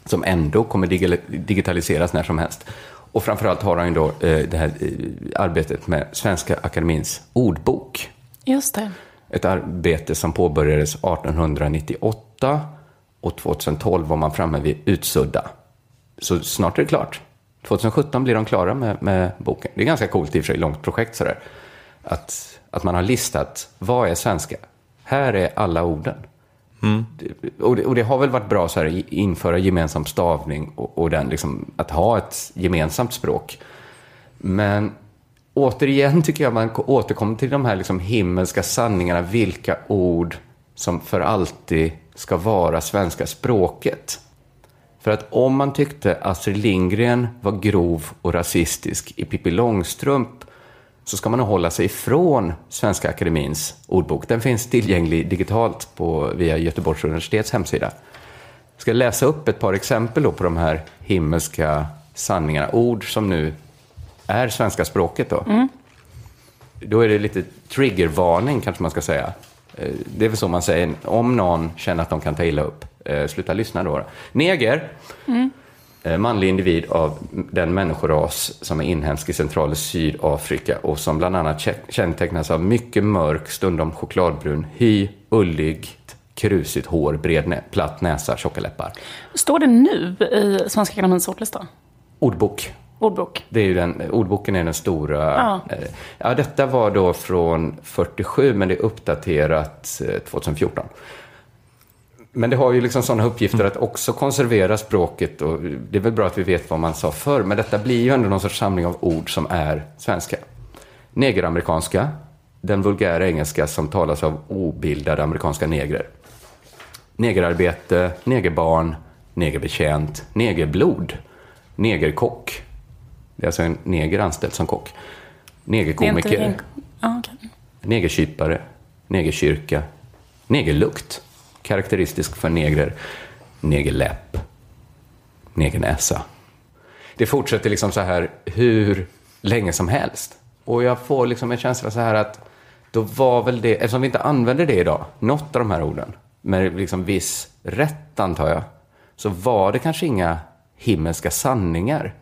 som ändå kommer digital- digitaliseras när som helst. Och framförallt har han ju då eh, det här eh, arbetet med Svenska Akademins ordbok. Just det. Ett arbete som påbörjades 1898 och 2012 var man framme vid Utsudda. Så snart är det klart. 2017 blir de klara med, med boken. Det är ganska coolt i och för sig, långt projekt sådär. Att, att man har listat, vad är svenska? Här är alla orden. Det- Och, det, och det har väl varit bra så här, införa gemensam stavning och, och den, liksom, att ha ett gemensamt språk. Men återigen tycker jag man ko- återkommer till de här liksom himmelska sanningarna, vilka ord som för alltid ska vara svenska språket. För att om man tyckte Astrid Lindgren var grov och rasistisk i Pippi Långstrump så ska man hålla sig ifrån Svenska Akademins ordbok. Den finns tillgänglig digitalt på, via Göteborgs universitets hemsida. Jag ska läsa upp ett par exempel på de här himmelska sanningarna. Ord som nu är svenska språket. Då, då är det lite triggervarning kanske man ska säga. Eh, Det är väl så man säger om någon känner att de kan ta illa upp. Eh, Sluta lyssna då. Neger, eh, manlig individ av den människoras som är inhemsk i central och Sydafrika och som bland annat kä- kännetecknas av mycket mörk, stundom chokladbrun hy, ulligt, krusigt hår, bred nä- platt näsa, tjocka läppar. Står det nu i Svenska Akademiens ordlista? Ordbok. Ordbok. Det är ju den, ordboken är den stora. Ja. eh, Ja, detta var då från 47, men det är uppdaterat eh, 2014. Men det har ju liksom sådana uppgifter att också konservera språket och det är väl bra att vi vet vad man sa förr, men detta blir ju ändå någon sorts samling av ord som är svenska. Negeramerikanska, den vulgära engelska som talas av obildade amerikanska negrer. Negerarbete, negerbarn, negerbetjänt, negerblod, negerkock. Det är alltså en neger anställd som kock. Negerkomiker, negerkypare, negerkyrka, negerlukt, karaktäristisk för negrer, negerläpp, negernäsa. Det fortsätter liksom så här hur länge som helst. Och jag får liksom en känsla så här att då var väl det, eftersom vi inte använder det idag, något av de här orden, med liksom viss rätt antar jag, så var det kanske inga himmelska sanningar.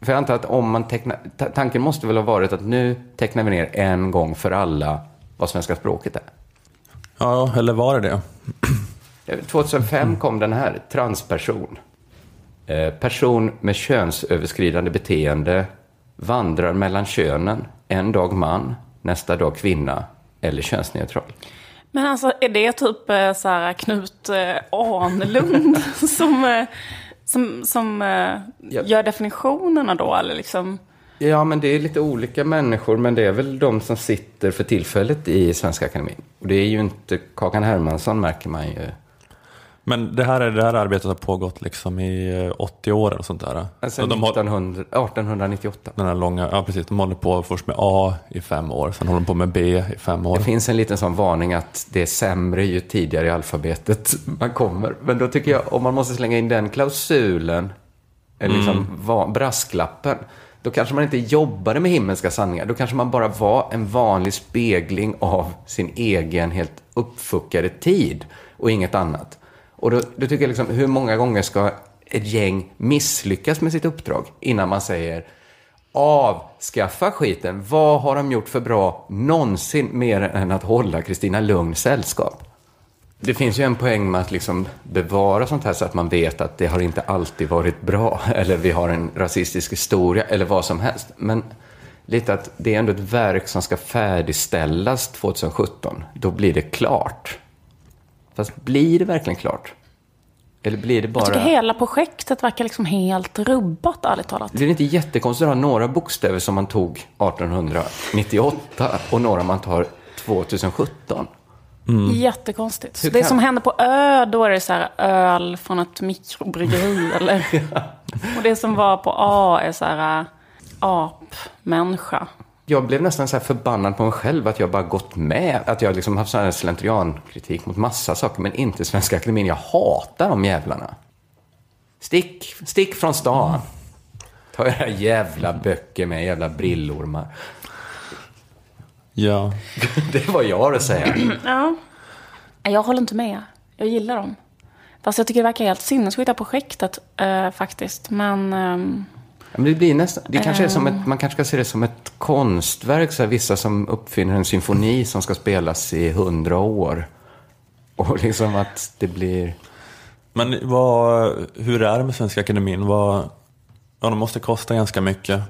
För jag antar att om man tecknar, tanken måste väl ha varit att nu tecknar vi ner en gång för alla vad svenska språket är. Ja, eller var det det? Eh, 2005 kom den här, transperson. Eh, person med könsöverskridande beteende vandrar mellan könen, en dag man, nästa dag kvinna eller könsneutral. Men alltså, är det typ eh, så här Knut eh, Ahnlund som, eh, som, som eh, Ja. gör definitionerna då? Eller liksom? Ja, men det är lite olika människor, men det är väl de som sitter för tillfället i Svenska Akademin. Och det är ju inte Kakan Hermansson, märker man ju. Men det här, är, det här arbetet har pågått liksom i eh, 80 år och sånt där. Alltså de har, 1900, 1898. den här långa, ja precis, de håller på först med A i fem år, sen håller de på med B i fem år. Det finns en liten sån varning att det är sämre ju tidigare i alfabetet man kommer. Men då tycker jag, om man måste slänga in den klausulen, eller liksom va- brasklappen, då kanske man inte jobbade med himmelska sanningar. Då kanske man bara var en vanlig spegling av sin egen helt uppfuckade tid och inget annat. Och då, då tycker jag liksom, hur många gånger ska ett gäng misslyckas med sitt uppdrag innan man säger avskaffa skiten. Vad har de gjort för bra någonsin mer än att hålla Kristina Lugn sällskap? Det finns ju en poäng med att liksom bevara sånt här så att man vet att det har inte alltid varit bra. Eller vi har en rasistisk historia eller vad som helst. Men lite att det är ändå ett verk som ska färdigställas 2017. Då blir det klart. Fast blir det verkligen klart? Eller blir det bara... Jag tycker hela projektet verkar liksom helt rubbat, ärligt talat. Det är inte jättekonstigt att ha några bokstäver som man tog 1898 och några man tar 2017. Jättekonstigt. Hur det kan- som händer på Ö, då är det så här öl från ett mikrobryggeri. eller? Och det som var på A är så här äh, apmänniska. Jag blev nästan så förbannad på mig själv att jag bara gått med. Att jag liksom haft sån här slentriankritik mot massa saker, men inte Svenska Akademin. Jag hatar de jävlarna. Stick, stick från stan. Ta era jävla böcker med jävla brillormar. Ja, Det var jag har att säga. Ja. Jag håller inte med. Jag gillar dem. Fast jag tycker det verkar helt sinnessjukt, det här projektet eh, faktiskt. Men ehm, Men det blir nästan, det kanske är som ett, man kanske ska se det som ett konstverk. Så här, vissa som uppfinner en symfoni som ska spelas i hundra år. Och liksom att det blir... men vad, hur är det med Svenska Akademin? Vad, ja, de måste kosta ganska mycket,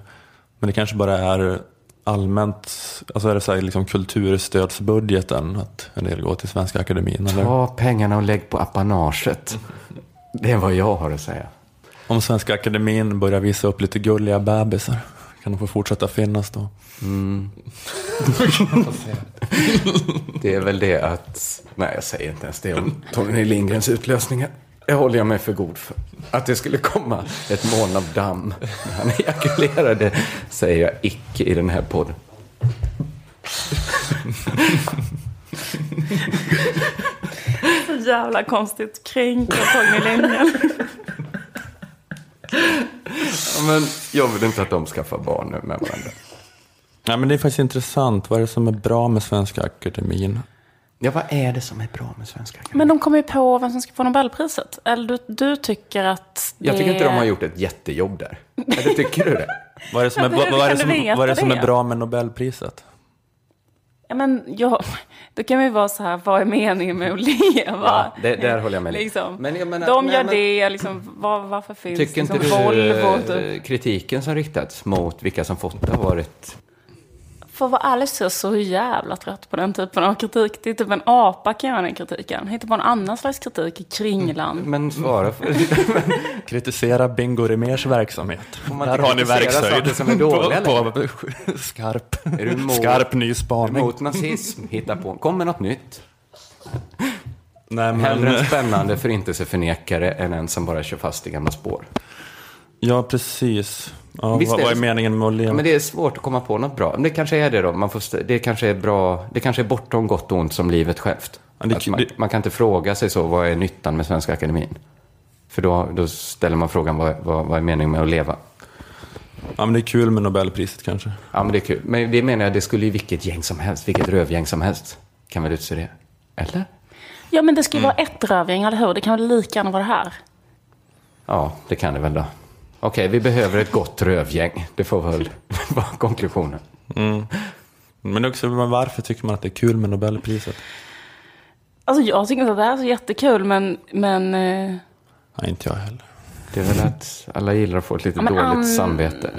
men det kanske bara är allmänt, alltså är det så här, liksom kulturstödsbudgeten, att en del går till Svenska Akademin? Eller? Ta pengarna och lägg på apanaget. Det är vad jag har att säga. Om Svenska Akademin börjar visa upp lite gulliga bebisar, kan de få fortsätta finnas då? Det är väl det att... Nej, jag säger inte ens det om Tony Lindgrens utlösningar. Det håller jag mig för god för. Att det skulle komma ett moln av damm när han ejakulerade säger jag icke i den här podden. så jävla konstigt. Kränka Torgny Lindgren. Ja, Men jag vill inte att de skaffar barn nu med varandra. Nej, men det är faktiskt intressant. Vad är det som är bra med Svenska Akademin? Ja, vad är det som är bra med Svenska Akademin? Men de kommer ju på vem som ska få Nobelpriset. Eller du, du tycker att det Jag tycker inte de har gjort ett jättejobb där. Eller tycker du det? Vad är det som är, vad, är det som, du vad är, det som är det? bra med Nobelpriset? Ja, men ja, då kan vi vara så här, vad är meningen med att leva? Ja, det- där håller jag med. Liksom. Men jag menar- De nej, gör men- det, liksom, var, varför finns Tycker inte liksom du Volvo? eh, Typ. kritiken som riktats mot vilka som fått det har varit... För att vara ärlig så är jag så jävla trött på den typen av kritik. Det är typ en apa kan göra den kritiken. Hitta på en annan slags kritik i Kringlan. Men svara för... Kritisera Bingo Rimérs verksamhet. man Där har ni verkshöjd. som är dåliga på, på, skarp, Är du emot- skarp ny spaning. Mot nazism, hitta på. Kom med något nytt. Nej, Hellre men, en spännande förintelseförnekare än en som bara kör fast i gamla spår. Ja, precis. Ja, Visst vad, är vad är meningen med att leva? Men det är svårt att komma på något bra. Men det kanske är det då. Man får, det kanske är bra. Det kanske är bortom gott och ont som livet självt. Ja, det- man, det- man kan inte fråga sig så, vad är nyttan med Svenska Akademin? För då, då ställer man frågan, vad, vad, vad är meningen med att leva? Ja, men det är kul med Nobelpriset kanske. Ja, men det är kul. Men det menar jag, det skulle ju vilket gäng som helst, vilket rövgäng som helst kan väl utse det? Eller? Ja, men det ska ju vara ett rövgäng, eller hur? Det kan väl lika gärna vara det här? Ja, det kan det väl då. Okej, vi behöver ett gott rövgäng. Det får väl vara konklusionen. Men också, men varför tycker man att det är kul med Nobelpriset? Alltså jag tycker inte att det här är så jättekul, men... men eh, Nej, inte jag heller. Det är väl att alla gillar att få ett lite Ja, men dåligt an- samvete.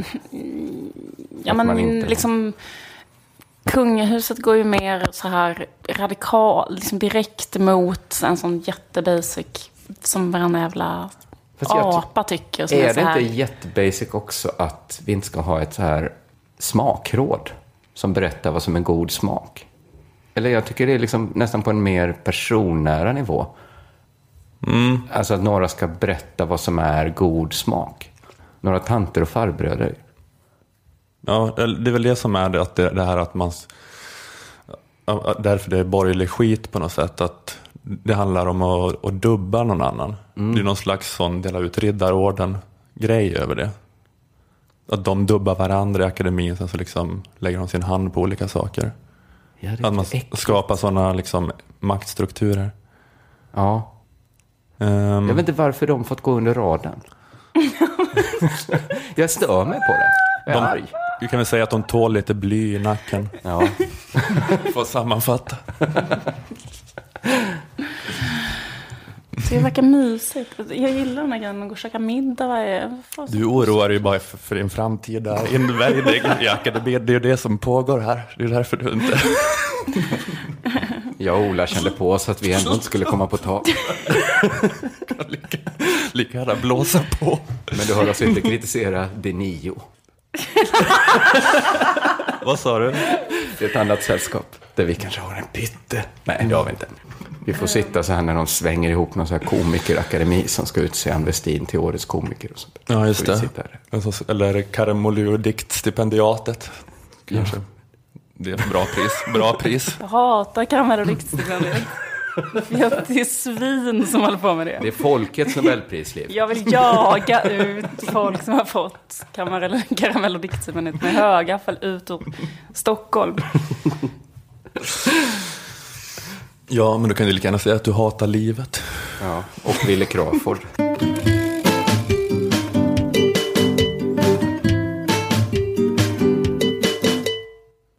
ja, Att men inte- liksom... Kungahuset går ju mer så här radikal, liksom direkt mot en sån jättebasic som varenda jävla Fast jag ty- apa tycker. Som är, Är så det här, inte jättebasic också att vi inte ska ha ett så här smakråd som berättar vad som är god smak? Eller jag tycker det är liksom nästan på en mer personnära nivå. Alltså att några ska berätta vad som är god smak. Några tanter och farbröder. Ja, det är väl det som är det, att det, det här att man... Därför det är borgerlig skit på något sätt. Att det handlar om att, att dubba någon annan. Det är någon slags sån dela ut riddarorden-grej över det. Att de dubbar varandra i akademin, sen så liksom lägger de sin hand på olika saker. Ja, Att man äckligt. skapar sådana liksom maktstrukturer. Ja. Ehm, Jag vet inte varför de fått gå under radarn. jag stör mig på det. Jag är de, arg. vi kan väl säga att de tål lite bly i nacken. Ja. För att sammanfatta. Det verkar mysigt. Jag gillar den här grejen med att gå och käka middag varje... Du oroar dig bara för, för din framtida invägning i akademin. Det är ju det som pågår här. Det är därför du inte... Jag och Ola kände på oss att vi ändå inte skulle komma på tal. lika, lika gärna blåsa på. Men du hör oss inte kritisera de nio. Vad sa du? Det är ett annat sällskap där vi kanske har en pytte. Nej, det har vi inte. Vi får sitta så här när de svänger ihop någon så här komikerakademi som ska utse Ann Westin till årets komiker. Och sånt. Ja, just Så det. Alltså, Eller Karamoliodiktstipendiatet. Kanske. Det är ett bra pris. Bra pris. Jag hatar karamell och Det är svin som håller på med det. Det är folkets Nobelprisliv. Jag vill jaga ut folk som har fått karamell, och diktstipendiet med högaffel ut ur Stockholm. Ja, men du kan ju lika gärna säga att du hatar livet. Ja, och Wille Crawford.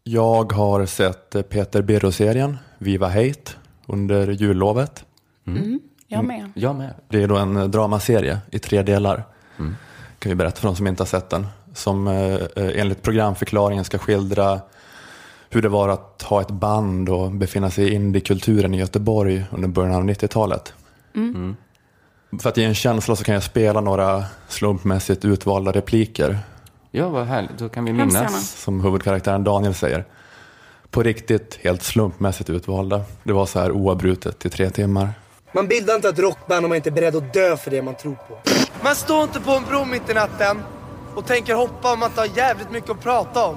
Jag har sett Peter Birro-serien Viva Hate under jullovet. Jag med. Jag med. Det är då en eh, dramaserie i tre delar. Kan vi berätta för de som inte har sett den. Som eh, eh, enligt programförklaringen ska skildra hur det var att ha ett band och befinna sig i indiekulturen i Göteborg under början av 90-talet. För att ge en känsla så kan jag spela några slumpmässigt utvalda repliker Ja, vad härligt. Då kan vi minnas. som huvudkaraktären Daniel säger. På riktigt helt slumpmässigt utvalda. Det var så här oavbrutet i tre timmar. Man bildar inte ett rockband om man inte är beredd att dö för det man tror på. Man står inte på en bro mitt i natten och tänker hoppa om man inte har jävligt mycket att prata om.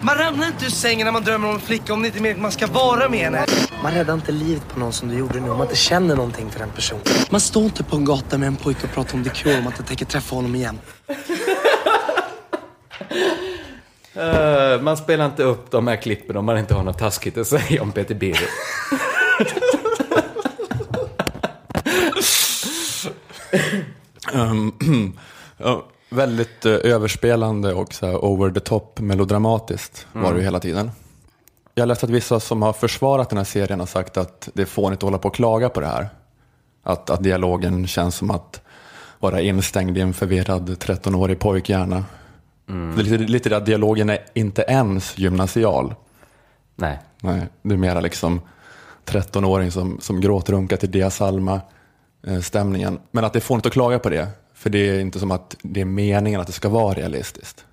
Man ramlar inte ur sängen när man drömmer om en flicka om det inte är meningen att man ska vara med henne. Man räddar inte livet på någon som du gjorde nu om man inte känner någonting för den personen. Man står inte på en gata med en pojke och pratar om The Cure om man inte tänker träffa honom igen. Eh, man spelar inte upp de här klippen om man inte har något taskigt att säga om Peter Birro. Um, ja, väldigt eh, överspelande och så här over the top melodramatiskt var det ju hela tiden. Jag har läst att vissa som har försvarat den här serien har sagt att det är fånigt att hålla på och klaga på det här. Att, att dialogen känns som att vara instängd i en förvirrad 13-årig pojkhjärna. Det är lite, lite att dialogen är inte ens gymnasial. Nej. Nej, det är mera liksom 13-åring som, som gråtrunkar till Dia Salma eh, stämningen. Men att det är fånigt att klaga på det. För det är inte som att det är meningen att det ska vara realistiskt.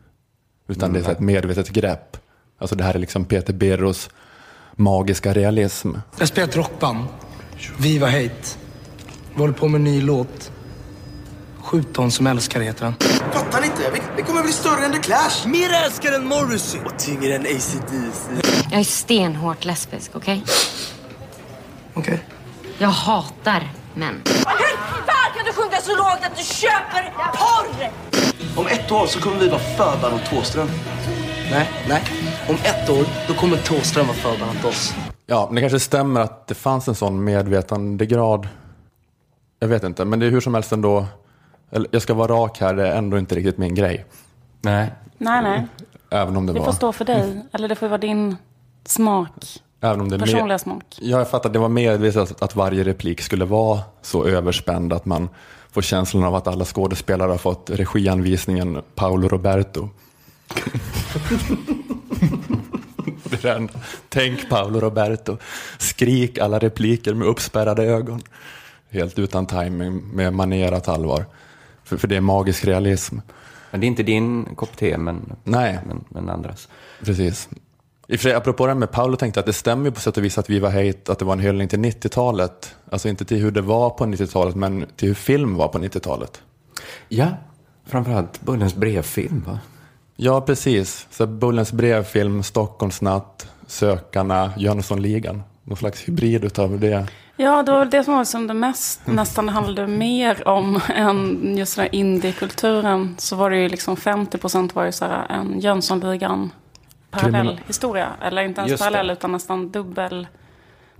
Utan det är så ett medvetet grepp. Alltså det här är liksom Peter Birros magiska realism. Jag spelar ett rockband. Viva Hate. Vi håller på med en ny låt. Skjut som älskar heter han. Fattar ni inte? Vi, vi kommer bli större än The Clash. Mer älskar än Morrissey. Och tyngre än ACDC. Jag är stenhårt lesbisk, okej? Okej. Jag hatar män. Hur fan kan du sjunga så lågt att du köper porr? Om ett år så kommer vi vara förband åt Thåström. Nej, nej. Om ett år, då kommer Thåström vara förbannad åt oss. Ja, men det kanske stämmer att det fanns en sån medvetandegrad. Jag vet inte, men det är hur som helst ändå. Eller, Jag ska vara rak här, det är ändå inte riktigt min grej. Nej. Nej, nej. Även om det, Det var... får stå för dig. Eller det får vara din smak. Även om det är Personliga med... smak. Ja, jag fattar att det var medvetet att, att varje replik skulle vara så överspänd att man får känslan av att alla skådespelare har fått regianvisningen Paolo Roberto. Tänk Paolo Roberto, skrik alla repliker med uppspärrade ögon. Helt utan timing med manerat allvar. För, för det är magisk realism. Men det är inte din kopp te, men, Nej. men, men andras. Precis. I för sig, apropå det här med Paolo tänkte jag att det stämmer ju på sätt och vis att vi var hate, att det var en hyllning till 90-talet. Alltså inte till hur det var på 90-talet, men till hur film var på 90-talet. Ja, framförallt Bullens brevfilm, va? Ja, precis. Så Bullens brevfilm, Stockholmsnatt, Sökarna, Jönssonligan. Någon slags hybrid utav det. Ja, det var det som var liksom det mest, nästan det handlade mer om än just den här indiekulturen. Så var det ju liksom 50% var ju så här en Jönssonligan parallell Kriminal- historia. Eller inte ens Just det. parallell utan nästan dubbel.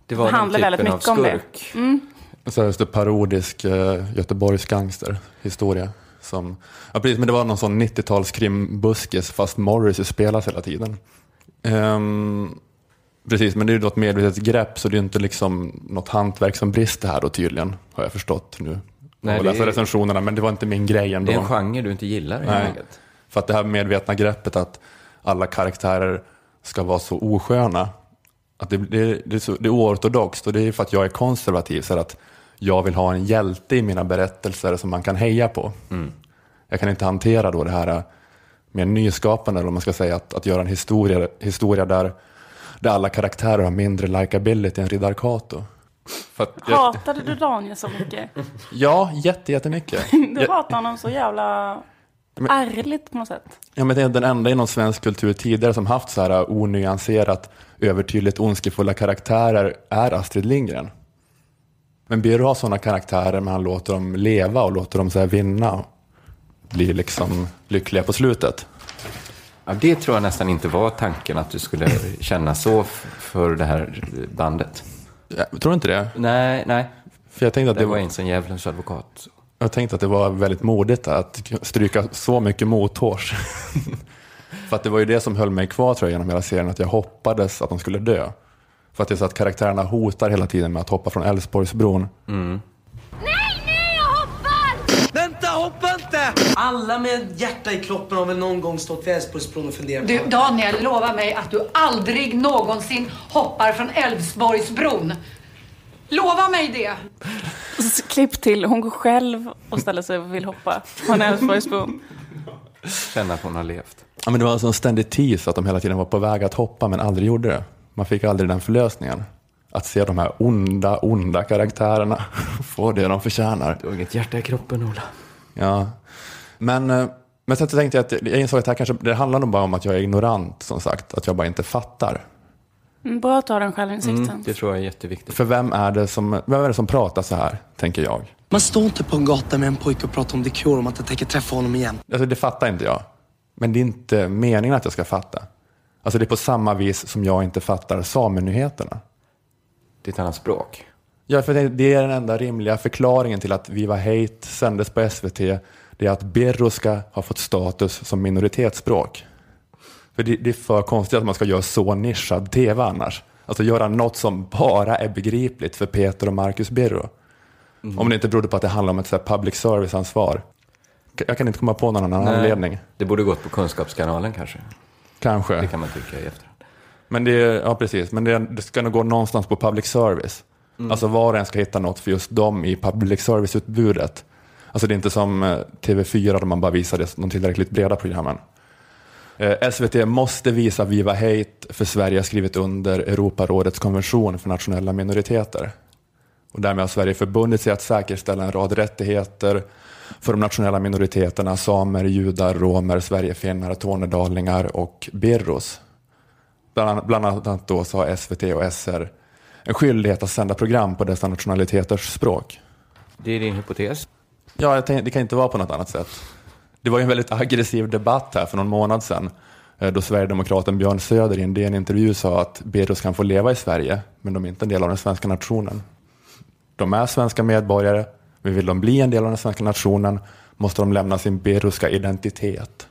Det var den typen mycket av om det. skurk. Mm. Så just det parodisk eh, Göteborgs gangsterhistoria. Som, ja, precis, men det var någon sån 90-talskrimbuskis fast Morrissey spelas hela tiden. Ehm, precis, men det är ju ett medvetet grepp så det är inte liksom något hantverk som brister här då tydligen, har jag förstått nu. Nej, jag läser är- recensionerna, men det var inte min grej ändå. Det är en genre du inte gillar helt enkelt. för att det här medvetna greppet att alla karaktärer ska vara så osköna. Att det, det, det, är så, det är oortodoxt och det är för att jag är konservativ. Så att jag vill ha en hjälte i mina berättelser som man kan heja på. Jag kan inte hantera då det här mer nyskapande, eller om man ska säga, att, att göra en historia, historia där, där alla karaktärer har mindre likability än Riddar Kato. För att jag, Hatade du Daniel så mycket? ja, jätte, jättemycket. Du hatar honom så jävla ärligt på något sätt. Ja, men det är den enda inom svensk kultur tidigare som haft så här onyanserat, övertydligt ondskefulla karaktärer är Astrid Lindgren. Men Birro har sådana karaktärer, men han låter dem leva och låter dem så här vinna och bli liksom lyckliga på slutet. Ja, det tror jag nästan inte var tanken att du skulle känna så för det här bandet. Jag tror inte det. Nej, nej. För jag tänkte att Det det var en djävulens advokat. jag tänkte att det var väldigt modigt att stryka så mycket mothårs. För att det var ju det som höll mig kvar tror jag genom hela serien, att jag hoppades att de skulle dö. För att det är så att karaktärerna hotar hela tiden med att hoppa från Älvsborgsbron. Vänta, hoppa inte! Alla med hjärta i kroppen har väl någon gång stått vid Älvsborgsbron och funderat Du, på Daniel, lova mig att du aldrig någonsin hoppar från Älvsborgsbron. Lova mig det! Klipp till, hon går själv och ställer sig och vill hoppa från Älvsborgsbron. Känna att hon har levt. Ja, men det var alltså en ständig tease att de hela tiden var på väg att hoppa men aldrig gjorde det. Man fick aldrig den förlösningen. Att se de här onda, onda karaktärerna få det de förtjänar. Du har inget hjärta i kroppen, Ola. Ja. Men, eh, men sen så tänkte jag att jag insåg att det här kanske, det handlar nog bara om att jag är ignorant som sagt. Att jag bara inte fattar. Mm, Bra att ha den självinsikten. Mm, det tror jag är jätteviktigt. För vem är det som, vem är det som pratar så här, tänker jag. Man står inte på en gata med en pojke och pratar om The Cure om att jag tänker träffa honom igen. Alltså det fattar inte jag. Men det är inte meningen att jag ska fatta. Alltså det är på samma vis som jag inte fattar samenyheterna. Det är ett annat språk. Ja, för det, det är den enda rimliga förklaringen till att Viva Hate sändes på SVT. Det är att Birro ska ha fått status som minoritetsspråk. För det, det är för konstigt att man ska göra så nischad tv annars. Alltså göra något som bara är begripligt för Peter och Marcus Birro. Om det inte berodde på att det handlar om ett så public service-ansvar. Jag kan inte komma på någon annan Nej, anledning. Det borde gått på Kunskapskanalen kanske. Kanske. Det kan man tycka i efterhand. Men det, är- ja, precis. Men det, det ska nog gå någonstans på public service. Alltså var och en ska hitta något för just dem i public service-utbudet. Alltså det är inte som eh, TV4 där man bara visar de tillräckligt breda programmen. Eh, SVT måste visa Viva Hate för Sverige har skrivit under Europarådets konvention för nationella minoriteter. Och därmed har Sverige förbundit sig att säkerställa en rad rättigheter för de nationella minoriteterna samer, judar, romer, sverigefinnar, tornedalingar och birros. Bland bland annat då så har SVT och SR en skyldighet att sända program på dessa nationaliteters språk. Det är din hypotes? Ja, jag tänkte, det kan inte vara på något annat sätt. Det var ju en väldigt aggressiv debatt här för någon månad sedan eh, då Sverigedemokraten Björn Söder i en DN-intervju sa att Beros kan få leva i Sverige, men de är inte en del av den svenska nationen. De är svenska medborgare, men vill de bli en del av den svenska nationen måste de lämna sin beruska identitet.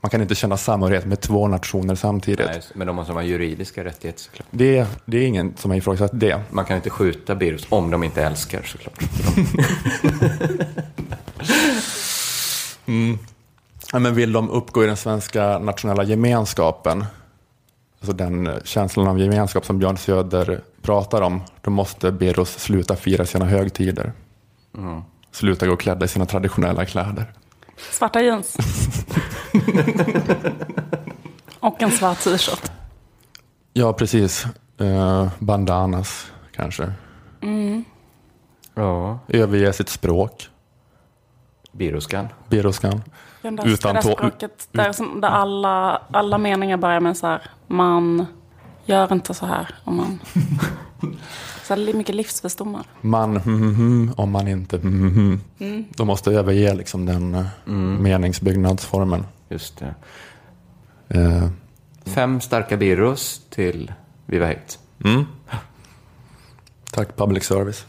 Man kan inte känna samhörighet med två nationer samtidigt. Nej, men de måste ha juridiska rättigheter såklart. Det, det är ingen som har ifrågasatt det. Man kan inte skjuta Birus om de inte älskar såklart. Mm. Ja, men vill de uppgå i den svenska nationella gemenskapen, alltså den känslan av gemenskap som Björn Söder pratar om, då måste Beros sluta fira sina högtider. Mm. Sluta gå klädda i sina traditionella kläder. Svarta jeans. Och en svart t-shirt. Ja, precis. Uh, bandanas, kanske. Mm. Ja. Överge sitt språk. Biroskan. Biroskan. Den där, Utan det där språket där, som, där alla, alla meningar börjar med så här, man gör inte så här. Om man, så här, mycket livsvisdomar. Man, mm, mm, om man inte, mm, mm. Mm. De måste överge liksom den eh, Mm. meningsbyggnadsformen. Just det. Eh, Fem starka birros till Viva Hate. Mm. Tack public service.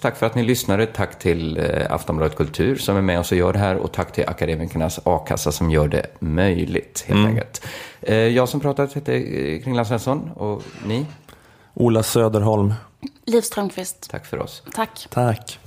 Tack för att ni lyssnade. Tack till eh, Aftonbladet Kultur som är med oss och gör det här. Och tack till Akademikernas A-kassa som gör det möjligt, helt Mm. enkelt. Eh, jag som pratat heter Kringland Svensson och ni. Ola Söderholm. Liv Strömquist. Tack för oss. Tack. Tack.